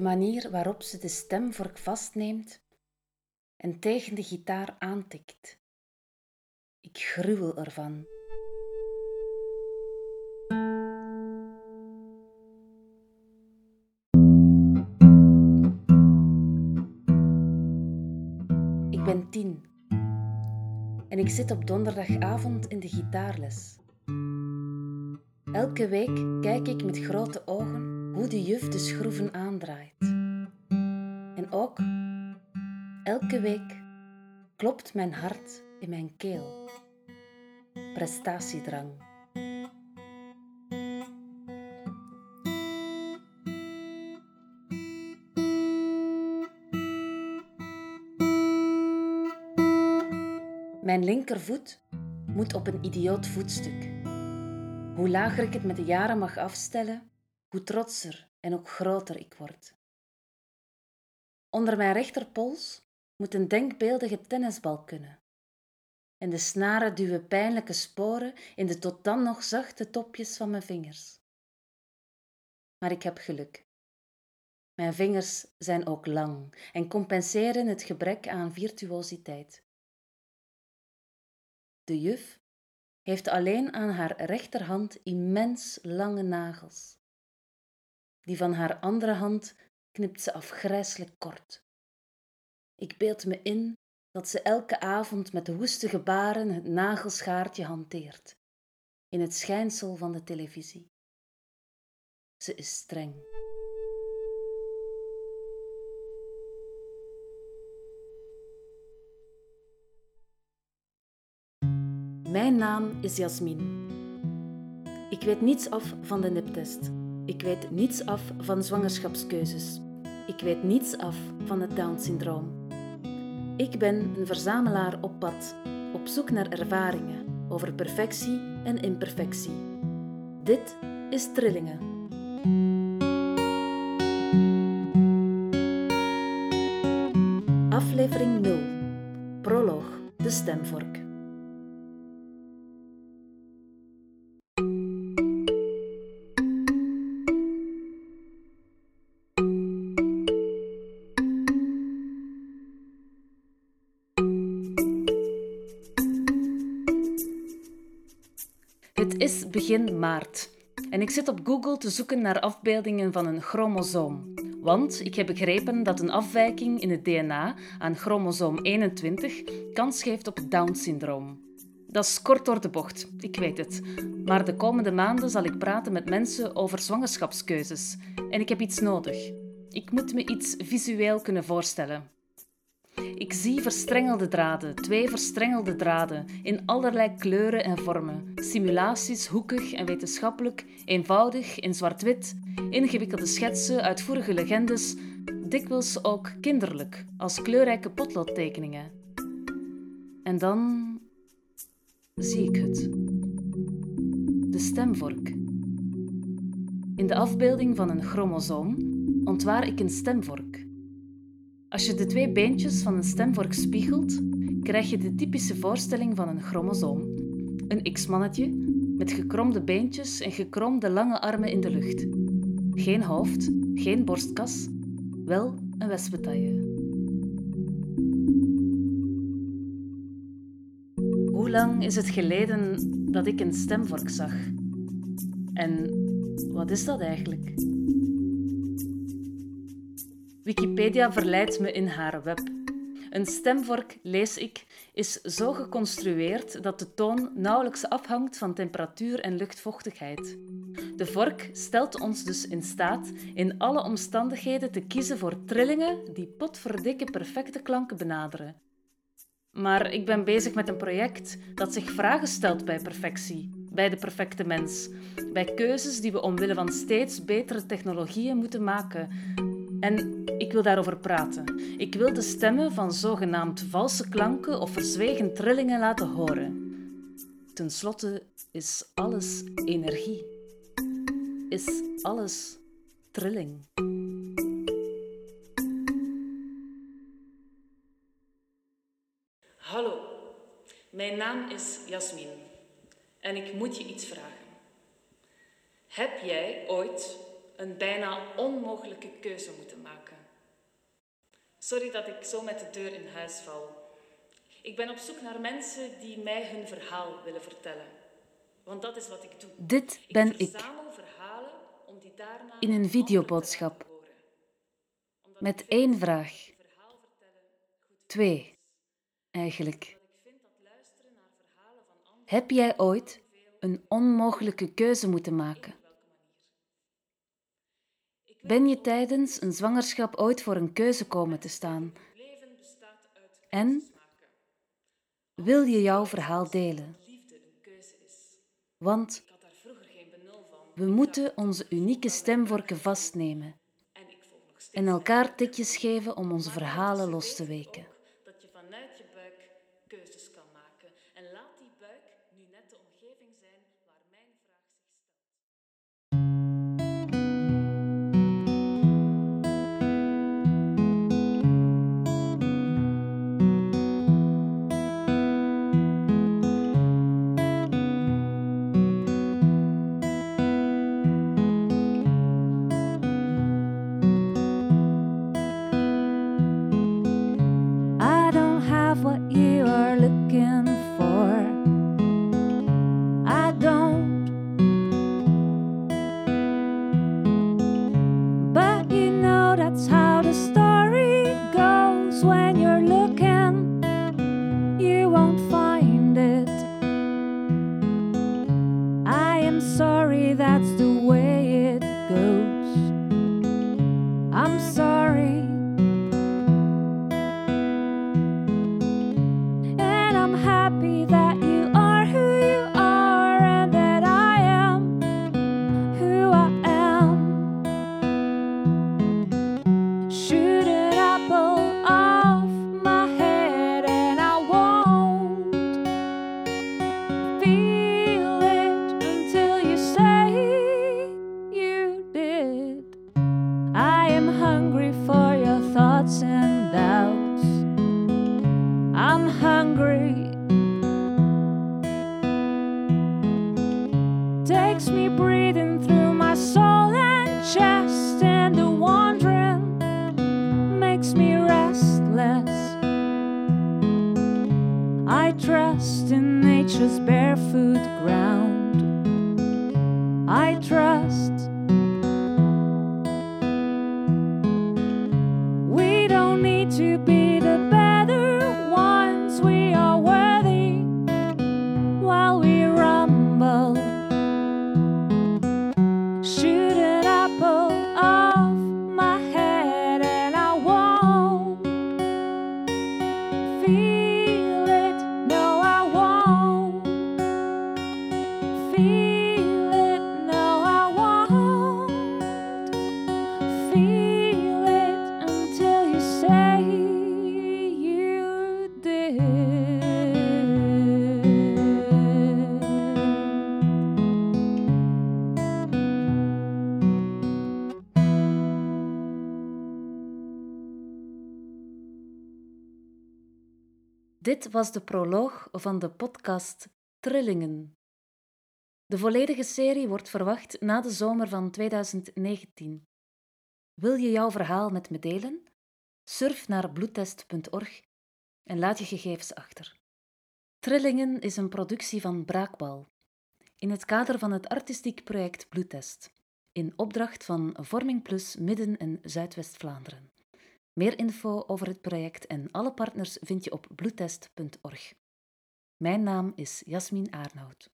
De manier waarop ze de stemvork vastneemt en tegen de gitaar aantikt. Ik gruwel ervan. Ik ben tien en ik zit op donderdagavond in de gitaarles. Elke week kijk ik met grote ogen hoe de juf de schroeven aandraait. En ook, elke week klopt mijn hart in mijn keel. Prestatiedrang. Mijn linkervoet moet op een idioot voetstuk. Hoe lager ik het met de jaren mag afstellen, hoe trotser en ook groter ik word. Onder mijn rechterpols moet een denkbeeldige tennisbal kunnen. En de snaren duwen pijnlijke sporen in de tot dan nog zachte topjes van mijn vingers. Maar ik heb geluk. Mijn vingers zijn ook lang en compenseren het gebrek aan virtuositeit. De juf heeft alleen aan haar rechterhand immens lange nagels. Die van haar andere hand knipt ze afgrijselijk kort. Ik beeld me in dat ze elke avond met woeste gebaren het nagelschaartje hanteert, in het schijnsel van de televisie. Ze is streng. Mijn naam is Jasmin. Ik weet niets af van de niptest. Ik weet niets af van zwangerschapskeuzes. Ik weet niets af van het Down-syndroom. Ik ben een verzamelaar op pad, op zoek naar ervaringen over perfectie en imperfectie. Dit is Trillingen. Aflevering 0. Proloog, de stemvork. Begin maart en ik zit op Google te zoeken naar afbeeldingen van een chromosoom. Want ik heb begrepen dat een afwijking in het DNA aan chromosoom 21 kans geeft op Down-syndroom. Dat is kort door de bocht, ik weet het. Maar de komende maanden zal ik praten met mensen over zwangerschapskeuzes. En ik heb iets nodig. Ik moet me iets visueel kunnen voorstellen. Ik zie verstrengelde draden, twee verstrengelde draden, in allerlei kleuren en vormen. Simulaties, hoekig en wetenschappelijk, eenvoudig, in zwart-wit, ingewikkelde schetsen, uitvoerige legendes, dikwijls ook kinderlijk, als kleurrijke potloodtekeningen. En dan zie ik het. De stemvork. In de afbeelding van een chromosoom ontwaar ik een stemvork. Als je de twee beentjes van een stemvork spiegelt, krijg je de typische voorstelling van een chromosoom. Een X-mannetje met gekromde beentjes en gekromde lange armen in de lucht. Geen hoofd, geen borstkas, wel een wespentaille. Hoe lang is het geleden dat ik een stemvork zag? En wat is dat eigenlijk? Wikipedia verleidt me in haar web. Een stemvork, lees ik, is zo geconstrueerd dat de toon nauwelijks afhangt van temperatuur en luchtvochtigheid. De vork stelt ons dus in staat in alle omstandigheden te kiezen voor trillingen die potverdikke perfecte klanken benaderen. Maar ik ben bezig met een project dat zich vragen stelt bij perfectie, bij de perfecte mens, bij keuzes die we omwille van steeds betere technologieën moeten maken. En ik wil daarover praten. Ik wil de stemmen van zogenaamd valse klanken of verzwegen trillingen laten horen. Ten slotte is alles energie. Is alles trilling. Hallo, mijn naam is Jasmin en ik moet je iets vragen. Heb jij ooit een bijna onmogelijke keuze moeten maken. Sorry dat ik zo met de deur in huis val. Ik ben op zoek naar mensen die mij hun verhaal willen vertellen. Want dat is wat ik doe. Dit ben ik. In een videoboodschap. Met één vraag. Twee, eigenlijk. Heb jij ooit een onmogelijke keuze moeten maken? Ben je tijdens een zwangerschap ooit voor een keuze komen te staan? En wil je jouw verhaal delen? Want we moeten onze unieke stemvorken vastnemen en elkaar tikjes geven om onze verhalen los te weken. be that. takes me breathing through my soul and chest, and the wandering makes me restless. I trust in nature's barefoot ground. I trust. Dit was de proloog van de podcast Trillingen. De volledige serie wordt verwacht na de zomer van 2019. Wil je jouw verhaal met me delen? Surf naar bloedtest.org en laat je gegevens achter. Trillingen is een productie van Braakbal in het kader van het artistiek project Bloedtest, in opdracht van Vorming Plus Midden- en Zuidwest-Vlaanderen. Meer info over het project en alle partners vind je op bloedtest.org. Mijn naam is Jasmin Aarnoud.